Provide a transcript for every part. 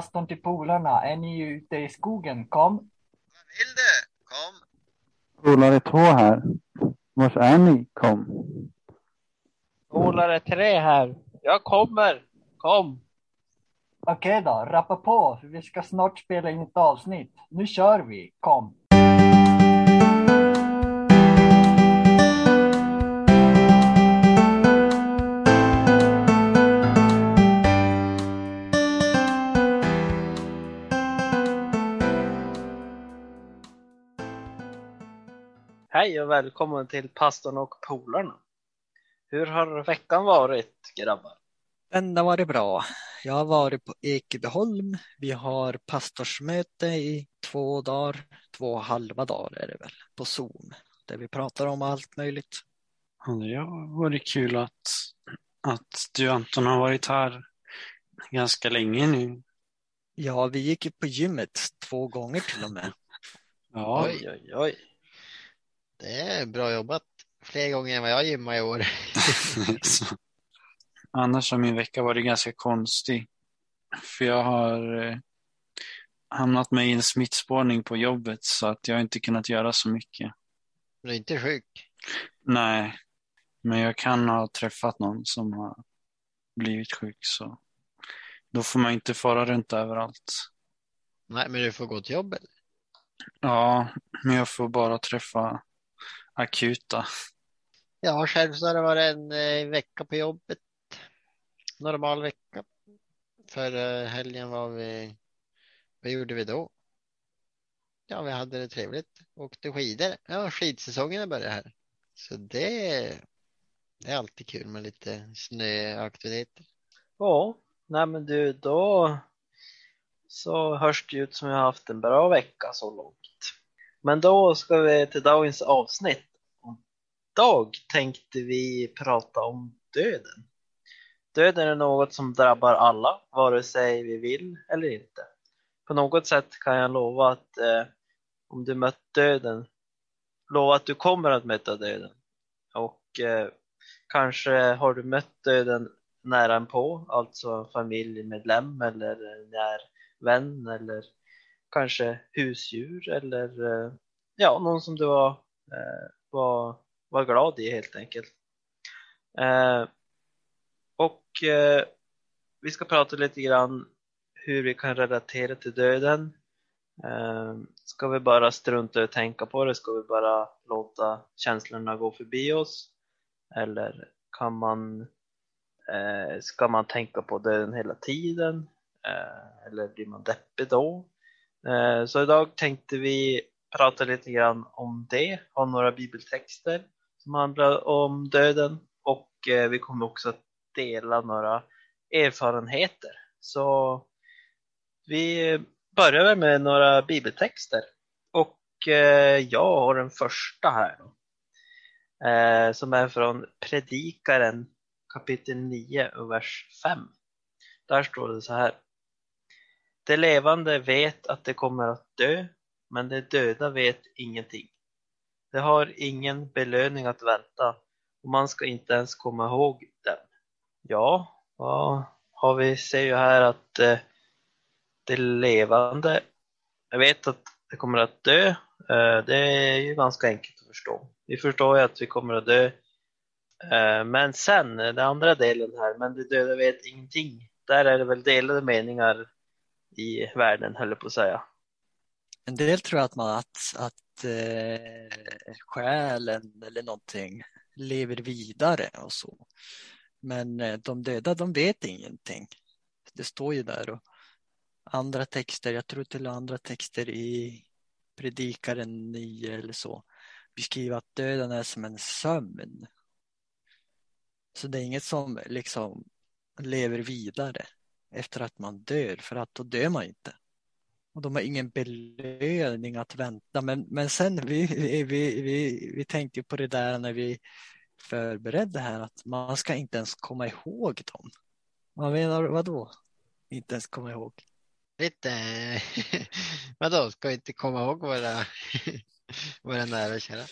pastorn till polarna. Är ni ute i skogen? Kom. Vad vill du? Kom. Polare två här. Vars är ni? Kom. Polare tre här. Jag kommer. Kom. Okej då, rappa på. För vi ska snart spela in ett avsnitt. Nu kör vi. Kom. Hej och välkommen till pastorn och polarna. Hur har veckan varit grabbar? Den har varit bra. Jag har varit på Ekebyholm. Vi har pastorsmöte i två dagar, två halva dagar är det väl, på Zoom. Där vi pratar om allt möjligt. Ja, det har varit kul att, att du Anton har varit här ganska länge nu. Ja, vi gick ju på gymmet två gånger till och med. Ja, Oj, oj, oj. Det är bra jobbat. Fler gånger än vad jag gymmar i år. Annars har min vecka varit ganska konstig. För jag har eh, hamnat med i en smittspårning på jobbet så att jag har inte kunnat göra så mycket. Du är inte sjuk. Nej, men jag kan ha träffat någon som har blivit sjuk så då får man inte fara runt överallt. Nej, men du får gå till jobbet. Ja, men jag får bara träffa akuta. Ja, själv så har det varit en eh, vecka på jobbet. Normal vecka. För eh, helgen var vi, vad gjorde vi då? Ja, vi hade det trevligt. Åkte skidor. Ja, skidsäsongen har börjat här. Så det, det är alltid kul med lite snöaktiviteter. Ja, nej men du, då så hörs det ut som jag har haft en bra vecka så långt. Men då ska vi till dagens avsnitt. Idag tänkte vi prata om döden. Döden är något som drabbar alla, vare sig vi vill eller inte. På något sätt kan jag lova att eh, om du mött döden, lova att du kommer att möta döden. Och eh, kanske har du mött döden nära på, alltså familjemedlem eller när vän eller kanske husdjur eller eh, ja, någon som du var, eh, var, var glad i helt enkelt. Eh, och vi ska prata lite grann hur vi kan relatera till döden. Ska vi bara strunta och tänka på det? Ska vi bara låta känslorna gå förbi oss? Eller kan man, ska man tänka på döden hela tiden? Eller blir man deppig då? Eh, så idag tänkte vi prata lite grann om det, ha några bibeltexter som handlar om döden och eh, vi kommer också att dela några erfarenheter. Så vi börjar väl med några bibeltexter och eh, jag har den första här då, som är från Predikaren kapitel 9 och vers 5. Där står det så här. De levande vet att de kommer att dö, men de döda vet ingenting. De har ingen belöning att vänta och man ska inte ens komma ihåg den. Ja, vad har vi ser ju här att eh, det levande, jag vet att det kommer att dö, eh, det är ju ganska enkelt att förstå. Vi förstår ju att vi kommer att dö, eh, men sen, eh, den andra delen här, men de döda vet ingenting. Där är det väl delade meningar i världen, höll jag på att säga. En del tror att man att, att eh, själen eller någonting lever vidare och så. Men eh, de döda, de vet ingenting. Det står ju där och andra texter, jag tror till andra texter i Predikaren 9 eller så beskriver att döden är som en sömn. Så det är inget som liksom lever vidare efter att man dör, för att då dör man inte. Och de har ingen belöning att vänta. Men, men sen, vi, vi, vi, vi tänkte på det där när vi förberedde här, att man ska inte ens komma ihåg dem. Vad menar du, vadå? Inte ens komma ihåg? Lite, vadå, ska vi inte komma ihåg våra, våra nära och kära?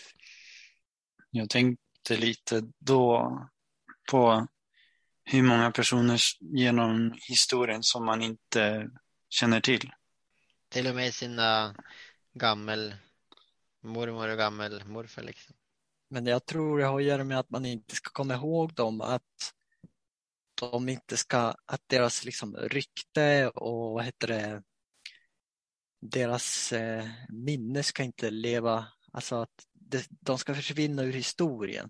Jag tänkte lite då på hur många personer genom historien som man inte känner till. Till och med sina gammel mormor och gammel morfar liksom. Men jag tror det har att göra med att man inte ska komma ihåg dem, att de inte ska, att deras liksom rykte och vad heter det, deras eh, minne ska inte leva, alltså att det, de ska försvinna ur historien.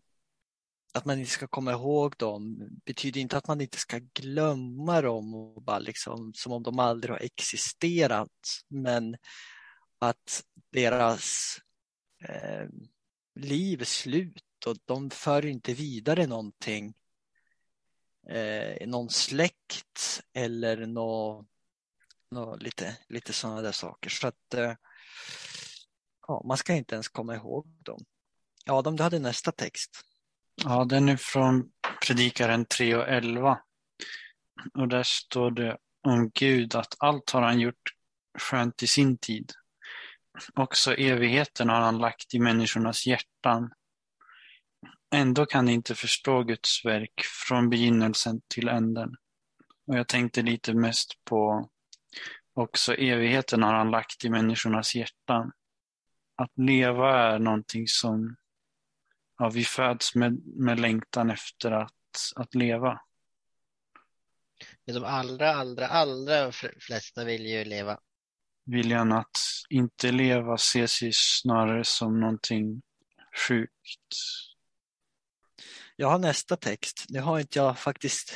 Att man inte ska komma ihåg dem betyder inte att man inte ska glömma dem och bara liksom, som om de aldrig har existerat. Men att deras eh, liv är slut och de för inte vidare någonting. Eh, någon släkt eller nå, nå, lite, lite sådana där saker. Så att eh, ja, man ska inte ens komma ihåg dem. Adam, du hade nästa text. Ja, den är från Predikaren 3 och 11. Och där står det om Gud att allt har han gjort skönt i sin tid. Också evigheten har han lagt i människornas hjärtan. Ändå kan de inte förstå Guds verk från begynnelsen till änden. Och jag tänkte lite mest på också evigheten har han lagt i människornas hjärtan. Att leva är någonting som ja, vi föds med, med längtan efter att, att leva. Men de allra, allra, allra flesta vill ju leva. Viljan att inte leva ses ju snarare som någonting sjukt. Jag har nästa text. Nu har inte jag faktiskt,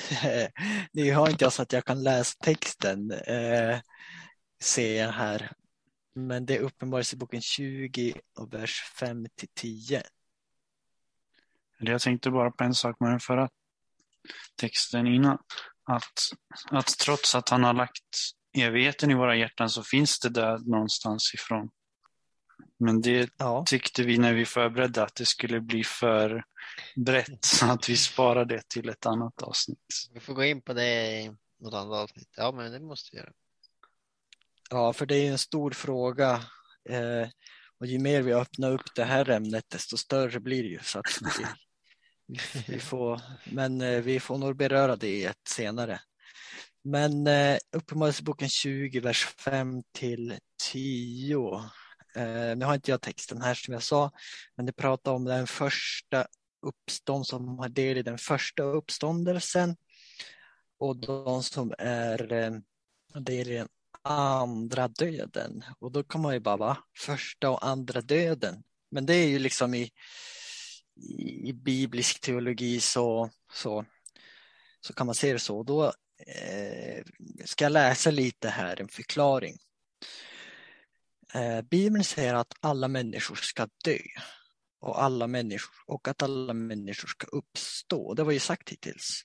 nu har inte jag så att jag kan läsa texten, eh, ser jag här. Men det är Uppenbarelseboken 20 och vers 5 till 10. Jag tänkte bara på en sak med den förra texten innan. Att, att trots att han har lagt evigheten i våra hjärtan så finns det död någonstans ifrån. Men det Ja, tyckte vi när vi förberedde att det skulle bli för brett så att vi sparar det till ett annat avsnitt. Vi får gå in på det i något annat avsnitt. Ja, men det måste vi göra. ja, för det är en stor fråga. Eh, och ju mer vi öppnar upp det här ämnet, desto större blir det ju. Så att vi, vi får, men eh, vi får nog beröra det i ett senare. Men eh, Uppenbarelseboken 20, vers 5 till 10. Eh, nu har inte jag texten här som jag sa, men det pratar om den första uppstånd som har del i den första uppståndelsen och de som är del i den andra döden. Och då kan man ju bara, va? Första och andra döden. Men det är ju liksom i, i, biblisk teologi så, så, så kan man se det så. Då eh, ska jag läsa lite här, en förklaring. Eh, Bibeln säger att alla människor ska dö och, alla människor, och att alla människor ska uppstå. Det var ju sagt hittills.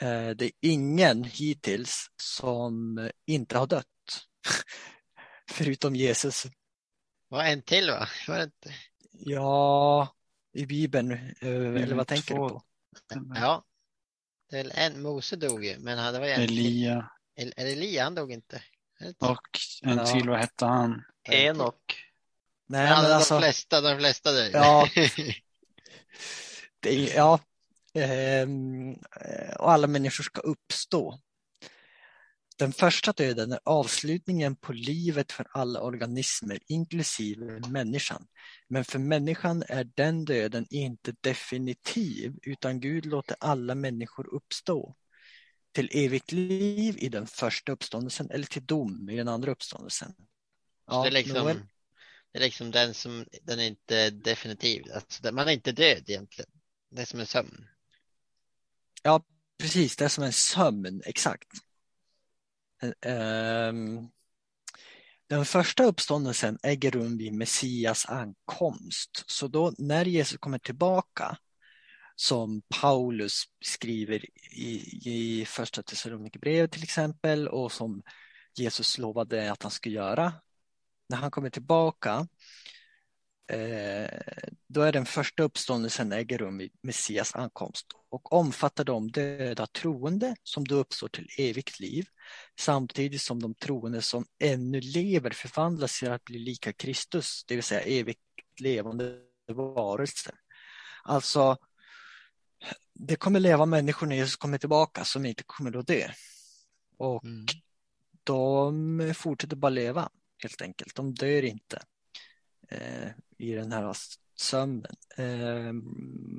Eh, det är ingen hittills som inte har dött. Förutom Jesus. Var en till va? Var det inte? Ja, i Bibeln, eh, eller vad tänker två. du på? Ja. Det är väl en, Mose dog ju, men han- det var en. Elia El- Elia, han dog inte. Och en Ja. till, vad hette han? Enok. Nej, Ja, men de alltså, flesta, de flesta dog. Ja. det ja, ehm, eh, och alla människor ska uppstå. Den första döden är avslutningen på livet för alla organismer, inklusive människan. Men för människan är den döden inte definitiv, utan Gud låter alla människor uppstå. Till evigt liv i den första uppståndelsen eller till dom i den andra uppståndelsen. Så det, är liksom, Noel? det är liksom den som, den är inte definitiv. Alltså, man är inte död egentligen. Det är som en sömn. Ja, precis. Det är som en sömn, exakt. Ehm, den första uppståndelsen äger rum vid Messias ankomst. Så då när Jesus kommer tillbaka, som Paulus skriver i, i första Thessalonikerbrevet till exempel och som Jesus lovade att han skulle göra. När han kommer tillbaka, eh, då är den första uppståndelsen äger rum vid Messias ankomst och omfattar de döda troende som då uppstår till evigt liv samtidigt som de troende som ännu lever förvandlas till att bli lika Kristus, det vill säga evigt levande varelser. Alltså, det kommer leva människor när Jesus kommer tillbaka som inte kommer att dö. Och Mm. de fortsätter bara leva helt enkelt. De dör inte eh, i den här sömnen. Eh,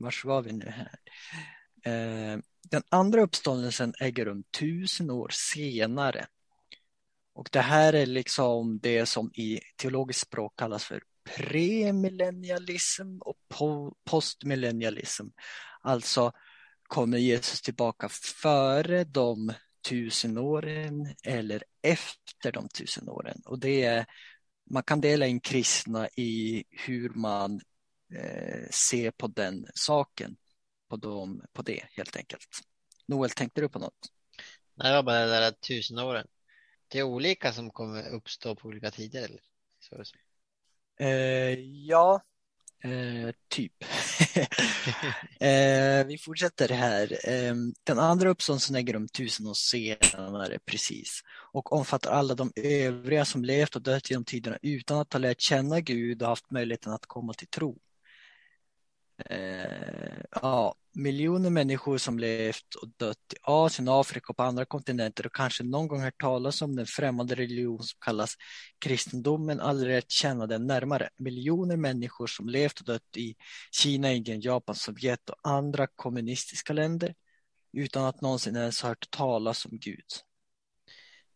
vars var vi nu här? Eh, den andra uppståndelsen äger rum tusen år senare. Och det här är liksom det som i teologiskt språk kallas för premillennialism och postmillennialism. Alltså kommer Jesus tillbaka före de tusen åren eller efter de tusen åren. Och det är, man kan dela in kristna i hur man eh, ser på den saken, på, dem, på det helt enkelt. Noel, tänkte du på något? Nej, det var bara det där tusen åren. Det är olika som kommer uppstå på olika tider. Eller? Så, så. Eh, ja, eh, typ. eh, vi fortsätter här. Eh, den andra uppståndelsen äger rum tusen år senare, precis, och omfattar alla de övriga som levt och dött genom tiderna utan att ha lärt känna Gud och haft möjligheten att komma till tro. Eh, ja, miljoner människor som levt och dött i Asien, Afrika och på andra kontinenter och kanske någon gång hört talas om den främmande religion som kallas kristendomen, aldrig lärt känna den närmare. Miljoner människor som levt och dött i Kina, Indien, Japan, Sovjet och andra kommunistiska länder utan att någonsin ens hört talas om Gud.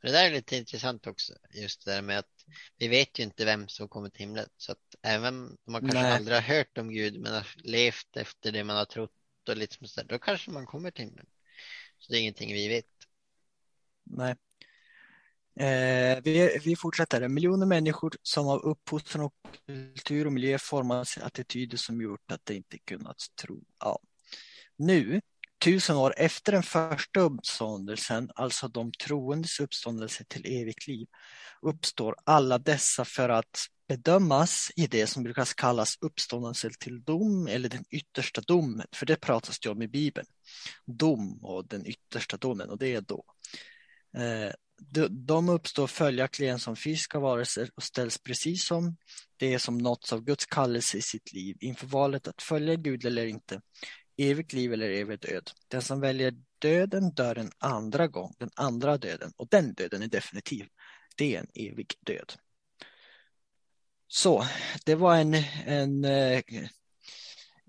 Det där är lite intressant också, just det där med att vi vet ju inte vem som kommer till himlen. Så att även om man kanske Nej. aldrig har hört om Gud men har levt efter det man har trott och lite så där, då kanske man kommer till himlen. Så det är ingenting vi vet. Nej. Eh, vi, vi fortsätter. Miljoner människor som av uppfostran och kultur och miljö format attityder som gjort att de inte kunnat tro. Ja. Nu, tusen år efter den första uppståndelsen, alltså de troendes uppståndelse till evigt liv, uppstår alla dessa för att bedömas i det som brukar kallas uppståndelse till dom eller den yttersta domen, för det pratas det om i Bibeln. Dom och den yttersta domen och det är då. Eh, de, de uppstår följaktligen som fysiska varelser och ställs precis som det som nåtts av Guds kallelse i sitt liv inför valet att följa Gud eller inte, evigt liv eller evig död. Den som väljer döden dör en andra gång, den andra döden, och den döden är definitiv. Det är en evig död. Så, det var en, en, eh,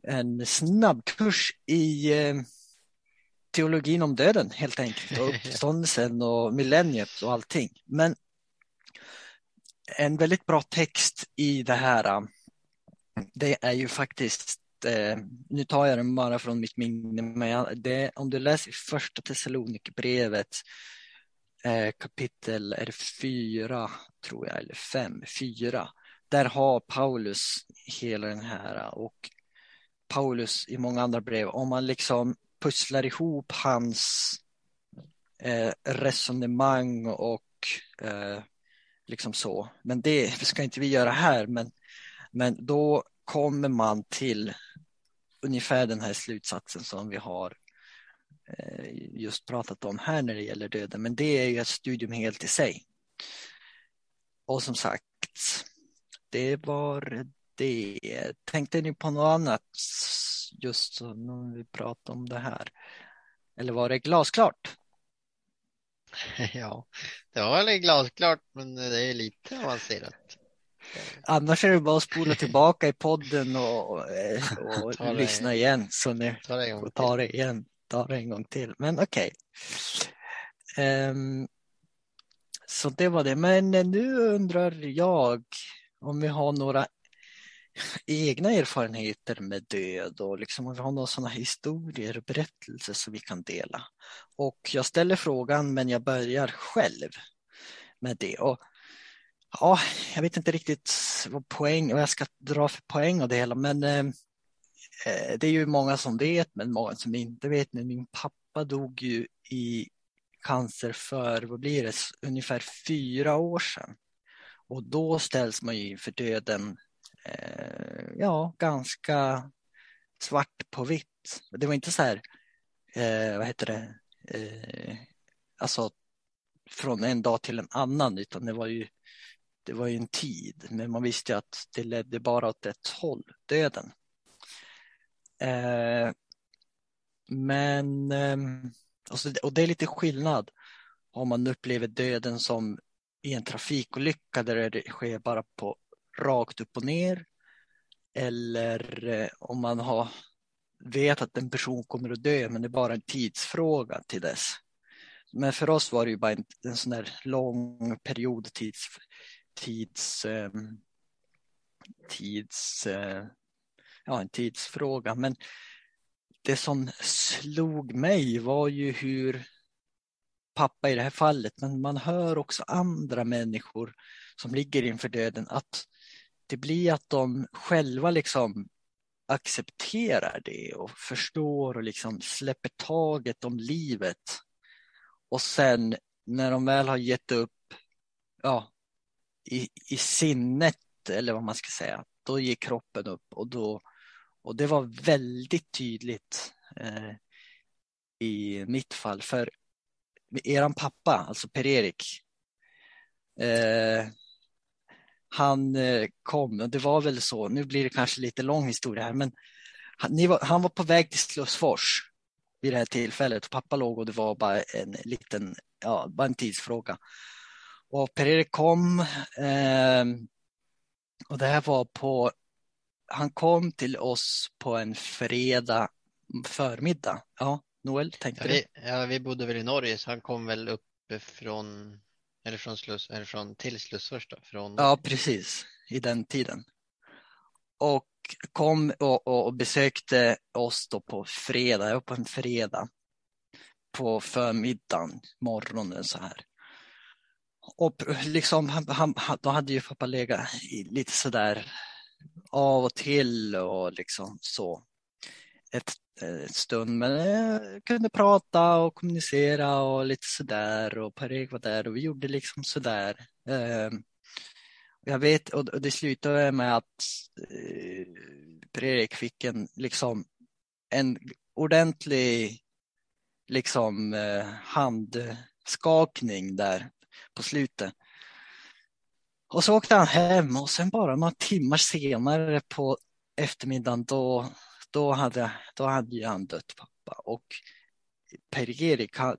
en snabbkurs i eh, teologin om döden helt enkelt och uppståndelsen och millenniet och allting. Men en väldigt bra text i det här, det är ju faktiskt, eh, nu tar jag den bara från mitt minne, men det, om du läser första Thessalonikerbrevet eh, kapitel är det fyra, tror jag, eller fem, fyra. Där har Paulus hela den här och Paulus i många andra brev, om man liksom pusslar ihop hans eh, resonemang och eh, liksom så. Men det ska inte vi göra här, men, men då kommer man till ungefär den här slutsatsen som vi har eh, just pratat om här när det gäller döden. Men det är ju ett studium helt i sig. Och som sagt, det var det. Tänkte ni på något annat just när vi pratade om det här? Eller var det glasklart? ja, det var väl glasklart, men det är lite avancerat. Annars är det bara att spola tillbaka i podden och, och, lyssna igen så ni Ta det får ta det igen. Ta det en gång till. Men okej. Ehm, så det var det. Men nu undrar jag om vi har några egna erfarenheter med död och liksom om vi har några sådana historier och berättelser som vi kan dela. Och jag ställer frågan men jag börjar själv med det. Och ja, jag vet inte riktigt vad poäng vad jag ska dra för poäng av det hela men eh, eh det är ju många som vet men många som inte vet. Men min pappa dog ju i cancer för, vad blir det, ungefär fyra år sedan. Och då ställs man ju inför döden eh, ja, ganska svart på vitt. Det var inte så här, eh, vad heter det, eh, alltså från en dag till en annan, utan det var ju, det var ju en tid. Men man visste ju att det ledde bara åt ett håll, döden. Eh, men, eh, så, och det är lite skillnad om man upplever döden som i en trafikolycka där det sker bara på rakt upp och ner. Eller eh, om man har, vet att en person kommer att dö men det är bara en tidsfråga till dess. Men för oss var det ju bara en, en sån där lång period tids, tids, eh, tids eh, ja, en tidsfråga. Men det som slog mig var ju hur pappa i det här fallet, men man hör också andra människor som ligger inför döden att det blir att de själva liksom accepterar det och förstår och liksom släpper taget om livet. Och sen när de väl har gett upp ja, i, i sinnet eller vad man ska säga, då ger kroppen upp och då och det var väldigt tydligt eh, i mitt fall. För eran pappa, alltså Per-Erik, eh, han eh, kom, och det var väl så, nu blir det kanske lite lång historia här, men han var, han var på väg till Slussfors vid det här tillfället. Pappa låg och det var bara en liten, ja, bara en tidsfråga. Och Per-Erik kom eh, och det här var på han kom till oss på en fredag förmiddag. Ja, Noel, tänkte Ja, du? vi, ja, vi bodde väl i Norge så han kom väl upp från, eller från, Sluss, eller från till Slussfors då? Från, Ja, precis, i den tiden. Och kom och, och, och besökte oss då på fredag, på en fredag. På förmiddagen, morgonen så här. Och liksom, han, han, då hade ju pappa legat lite sådär av och till och liksom så ett Eh, stund. Men jag kunde prata och kommunicera och lite sådär och Per-Erik var där och vi gjorde liksom sådär. Ehm, jag vet och det slutade med att eh, Per-Erik fick en liksom en ordentlig liksom handskakning där på slutet. Och så åkte han hem och sen bara några timmar senare på eftermiddagen då, då, hade, då hade ju han dött pappa. Och Per-Erik, han-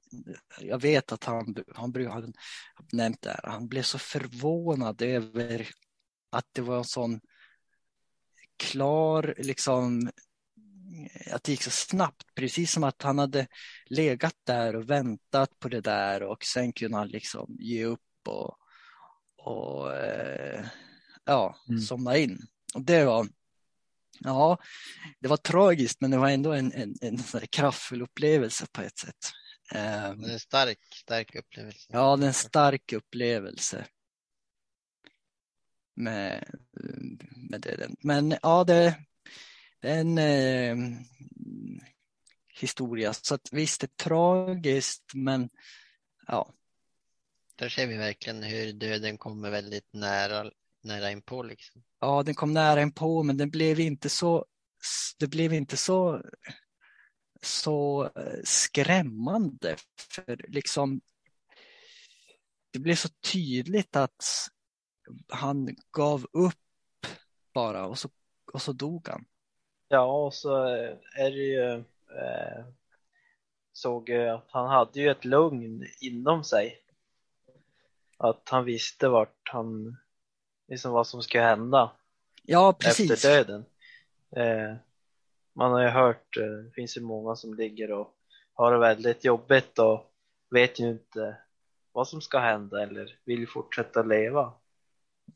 jag vet att han, han brukar ha nämnt det här, han blev så förvånad över att det var en sån klar, liksom, att det gick så snabbt, precis som att han hade legat där och väntat på det där och sen kunde han liksom ge upp och, och eh, ja, Mm. somna in. Och det var, ja, det var tragiskt, men det var ändå en, en, en kraftfull upplevelse på ett sätt. Eh, Det är en stark, stark upplevelse. Ja, det är en stark upplevelse. Med, med det. Men ja, det, det är en eh, historia. Så att visst, det är tragiskt, men ja, Där ser vi verkligen hur döden kommer väldigt nära, nära inpå liksom. ja, den kom nära en på, men den blev inte så, det blev inte så, så eh, skrämmande. För liksom, det blev så tydligt att han gav upp bara och så, och så dog han. Ja, och så är det ju eh, såg jag att han hade ju ett lugn inom sig. Att han visste vart han, liksom vad som ska hända Ja, precis. efter döden. Eh, man har ju hört, eh, det finns ju många som ligger och har det väldigt jobbigt och vet ju inte vad som ska hända eller vill fortsätta leva.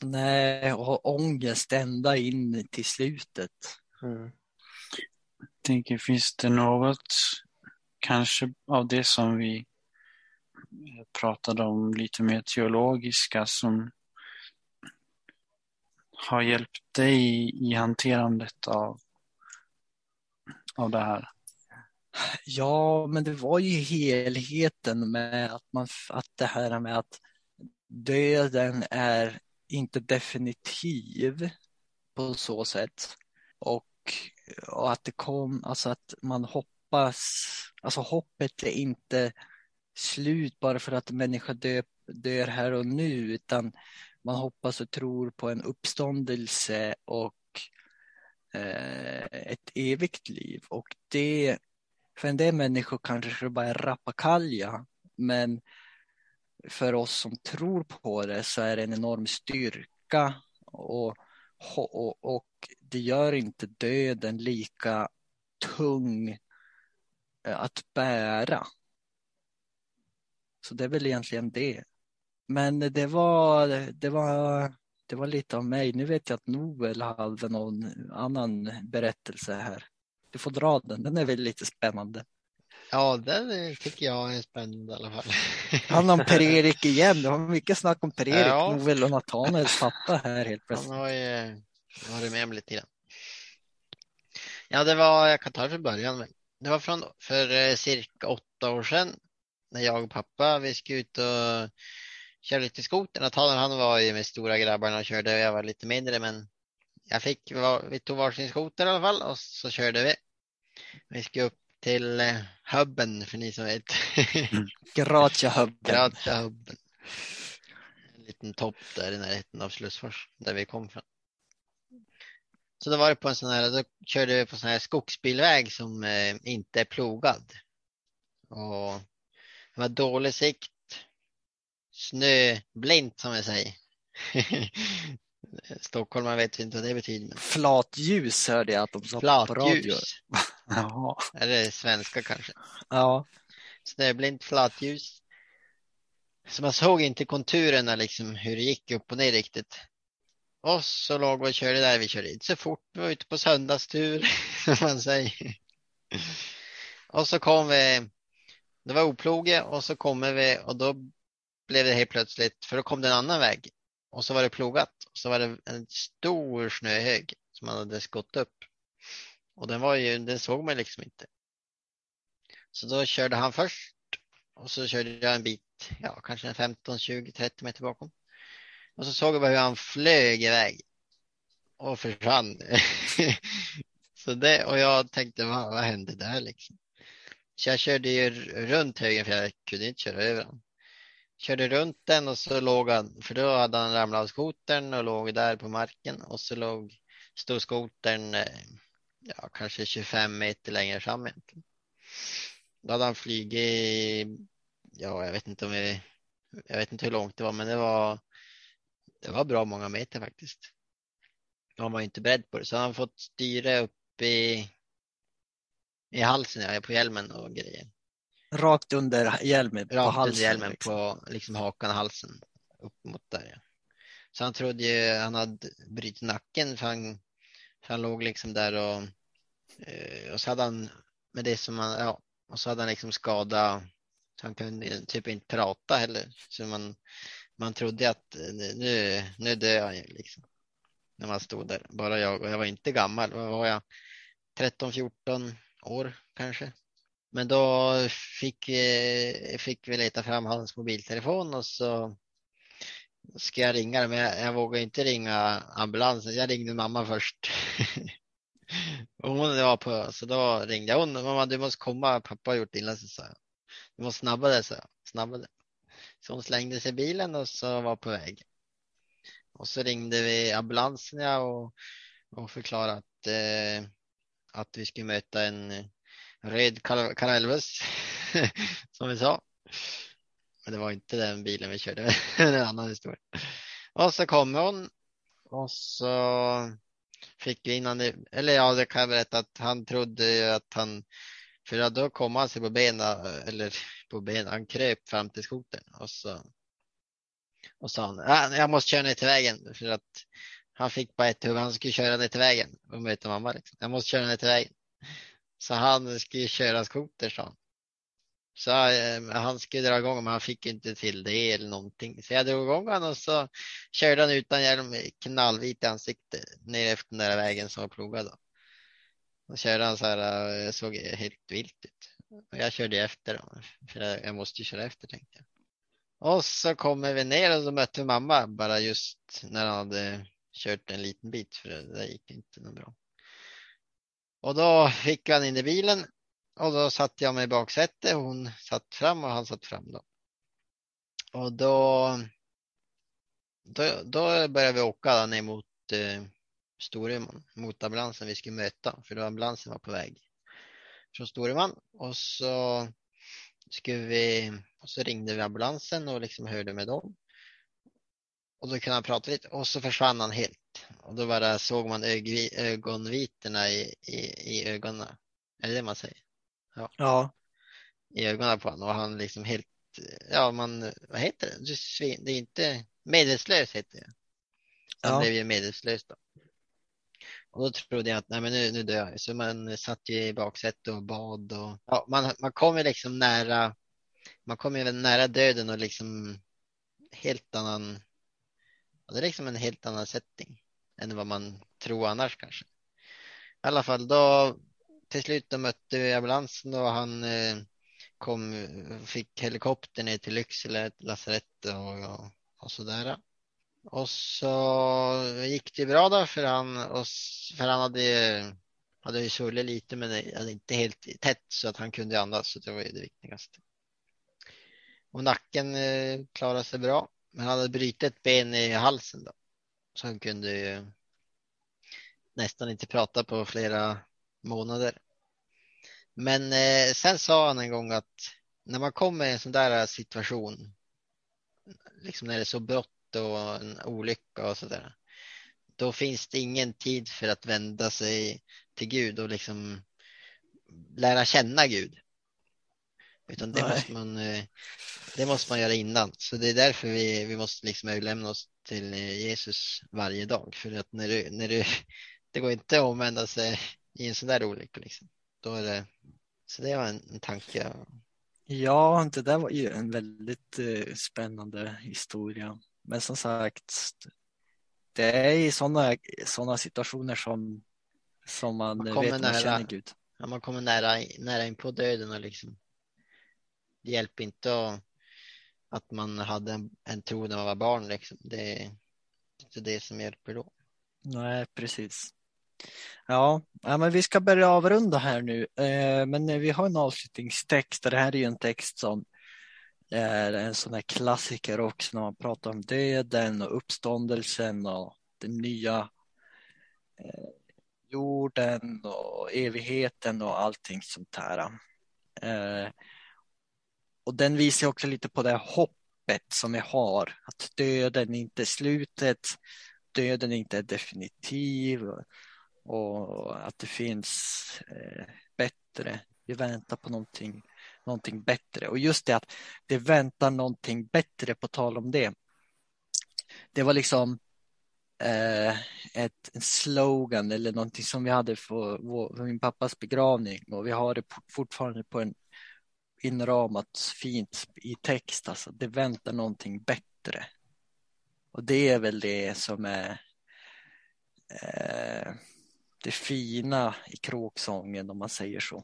Nej, och har ångest ända in till slutet. Mm. tänker, finns det något kanske av det som vi pratade om lite mer teologiska som har hjälpt dig i hanterandet av, av det här? Ja, men det var ju helheten med att man, att det här med att döden är inte definitiv på så sätt. Och, och att det kom, alltså att man hoppas, alltså hoppet är inte slut bara för att en människa dö, dör här och nu, utan man hoppas och tror på en uppståndelse och eh, ett evigt liv. Och det, för en del människor kanske det bara är rappakalja, men för oss som tror på det så är det en enorm styrka och, och, och det gör inte döden lika tung eh, att bära. Så det är väl egentligen det. Men det var, det var, det var lite av mig. Nu vet jag att Noel hade någon annan berättelse här. Du får dra den, den är väl lite spännande. Ja, den tycker jag är spännande i alla fall. Han om Per-Erik igen. Det var mycket snack om Per-Erik, Ja. Noel och Nathanaels pappa här helt Han plötsligt. har ju varit med om lite grann. Ja, det var, jag kan ta det från början. men Det var från, för eh, cirka åtta år sedan när jag och pappa, vi skulle ut och köra lite skoter. Nathanael han var ju med stora grabbarna och körde och jag var lite mindre men jag fick, vi tog varsin skoter i alla fall och så körde vi. Vi skulle upp till eh, hubben för ni som vet. Gratja-hubben. Gratja-hubben. En liten topp där i närheten av Slussfors där vi kom från. Så då var det på en sån här, då körde vi på sån här skogsbilväg som eh, inte är plogad. Och det var dålig sikt. Snöblint som vi säger. Stockholmare vet inte vad det betyder. Men Flatljus hörde jag att de sa på radio. flatljus. Jaha. Är det svenska kanske? Ja, snöblint flatljus. Så man såg inte konturerna liksom hur det gick upp och ner riktigt. Och så låg vi och körde där. Vi körde inte så fort. Vi var ute på söndagstur som man säger. Och så kom vi. Det var oploge och så kommer vi och då blev det helt plötsligt, för då kom det en annan väg och så var det plogat och så var det en stor snöhög som man hade skott upp. Och den var ju, den såg man liksom inte. Så då körde han först och så körde jag en bit, ja kanske en 15, 20, 30 meter bakom. Och så såg jag bara hur han flög iväg och försvann. så det, och jag tänkte, vad, vad hände där liksom? Så jag körde ju runt högen för jag kunde inte köra över honom. Körde runt den och så låg han, för då hade han ramlat av skotern och låg där på marken och så låg, stod skotern eh, ja, kanske 25 meter längre fram egentligen. Då hade han flugit, ja, jag vet inte om vi, jag vet inte hur långt det var, men det var, det var bra många meter faktiskt. Han var inte beredd på det, så han fått styra upp i, i halsen, ja, på hjälmen och grejer rakt under hjälmen på Rakt under halsen. hjälmen liksom. på liksom hakan och halsen upp mot där. Ja. Så han trodde ju han hade brutit nacken för han, för han låg liksom där och, eh, och så hade han med det som han, ja, och så hade han liksom skada så han kunde typ inte prata heller. Så man, man trodde att eh, nu, nu dör han ju liksom. När man stod där, bara jag och jag var inte gammal, vad var jag? 13-14 år kanske. Men då fick, eh, fick vi leta fram hans mobiltelefon och så ska jag ringa. Men jag, jag vågade inte ringa ambulansen. Jag ringde mamma först. hon var på, så då ringde jag hon. Mamma du måste komma, pappa har gjort illa sig, sa jag. Du måste snabba dig, sa jag. Snabba dig. Så hon slängde sig i bilen och så var på väg. Och så ringde vi ambulansen ja, och, och förklarade att, eh, att vi skulle möta en röd kar- som vi sa. Men det var inte den bilen vi körde, det är en annan historia. Och så kom hon och så fick vi innan det, eller ja, det kan jag berätta att han trodde ju att han, för då kom han sig på benen, eller på benen, han kröp fram till skotern och så och sa han, "Ah, jag måste köra ner till vägen för att han fick bara ett huvud, han skulle köra ner till vägen och möta mamma liksom. Jag måste köra ner till vägen. Så han skulle köra skoter sa han. Så eh, han skulle dra igång men han fick inte till det eller någonting. Så jag drog igång honom och så körde han utan hjälm knallvit i ansiktet ner efter den där vägen som var plogad. Då. Körde han så här, eh, såg helt vilt ut. Och jag körde efter honom. för jag måste ju köra efter tänkte jag. Och så kommer vi ner och så mötte mamma bara just när han hade kört en liten bit för det där gick inte något bra. Och då fick han in i bilen och då satte jag mig i baksätet. Hon satt fram och han satt fram då. Och då, då, då började vi åka då ner mot eh, Storuman, mot ambulansen vi skulle möta, för då ambulansen var på väg från Storuman. Och så skulle vi, och så ringde vi ambulansen och liksom hörde med dem. Och då kunde han prata lite och så försvann han helt. Och då bara såg man ögonvitorna i, i, i ögonen. Är det det man säger? Ja, I ögonen på honom och han liksom helt, ja man, vad heter det? Det är inte, medvetslös heter det. Han Ja. blev ju medvetslös då. Och då trodde jag att nej men nu, nu dör jag. Så man satt ju i baksätet och bad och ja, man, man kom ju liksom nära, man kom ju nära döden och liksom helt annan, ja, det är liksom en helt annan setting än vad man tror annars kanske. I alla fall då till slut då mötte vi ambulansen och han eh, kom, fick helikopter ner till Lycksele lasarett och, och, och sådär. Och så gick det bra då för han, och, för han hade hade ju svullit lite men inte helt tätt så att han kunde andas så det var ju det viktigaste. Och nacken eh, klarade sig bra men han hade brutit ett ben i halsen då. Så han kunde ju nästan inte prata på flera månader. Men eh, sen sa han en gång att när man kommer i en sån där situation, liksom när det är så brått och en olycka och sådär, då finns det ingen tid för att vända sig till Gud och liksom lära känna Gud. Utan det Nej. måste man, eh, det måste man göra innan. Så det är därför vi, vi måste liksom överlämna oss till eh, Jesus varje dag. För att när du, när du, det går inte att omvända sig i en sån där olycka liksom. Då är det, så det var en, en tanke. ja, det där var ju en väldigt eh, spännande historia. Men som sagt, det är i sådana såna situationer som, som man, Man vet man nära. känner Gud. Ja, man kommer nära, nära in på döden och liksom det hjälper inte att, att man hade en, en tro när man var barn liksom. Det är inte det som hjälper då. Nej, precis. Ja, ja, men vi ska börja avrunda här nu. Eh, men eh, vi har en avslutningstext det här är ju en text som är en sån här klassiker också när man pratar om döden och uppståndelsen och den nya eh, jorden och evigheten och allting sånt här. Eh, och den visar också lite på det hoppet som vi har, att döden inte är slutet, döden inte är definitiv och att det finns eh, bättre. Vi väntar på någonting, någonting bättre. Och just det att det väntar någonting bättre, på tal om det. Det var liksom eh, ett, en slogan eller någonting som vi hade för, vår, för min pappas begravning och vi har det fortfarande på en inramat fint i text. Alltså, det väntar någonting bättre. Och det är väl det som är eh, det fina i kråksången om man säger så.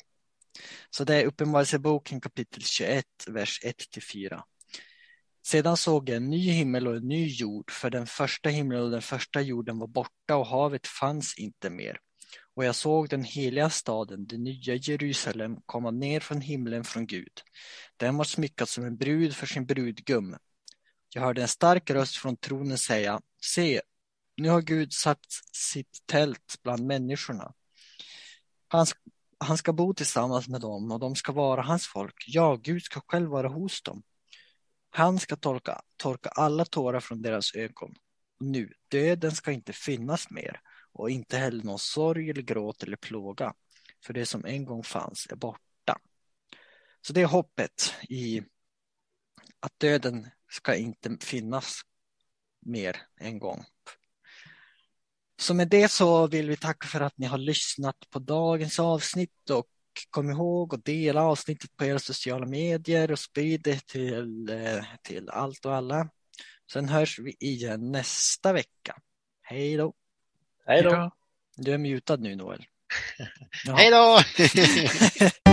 Så det är Uppenbarelseboken kapitel 21, vers 1-4. Sedan såg jag en ny himmel och en ny jord, för den första himlen och den första jorden var borta och havet fanns inte mer. Och jag såg den heliga staden, det nya Jerusalem, komma ner från himlen från Gud. Den var smyckad som en brud för sin brudgum. Jag hörde en stark röst från tronen säga, se, nu har Gud satt sitt tält bland människorna. Han, han ska bo tillsammans med dem och de ska vara hans folk. Ja, Gud ska själv vara hos dem. Han ska torka, torka alla tårar från deras ögon. Nu, döden ska inte finnas mer och inte heller någon sorg eller gråt eller plåga. För det som en gång fanns är borta. Så det är hoppet i att döden ska inte finnas mer en gång. Så med det så vill vi tacka för att ni har lyssnat på dagens avsnitt och kom ihåg att dela avsnittet på era sociala medier och sprid det till, eh, till allt och alla. Sen hörs vi igen nästa vecka. Hej då! Hej då! Du är mutad nu Noel. Hej då!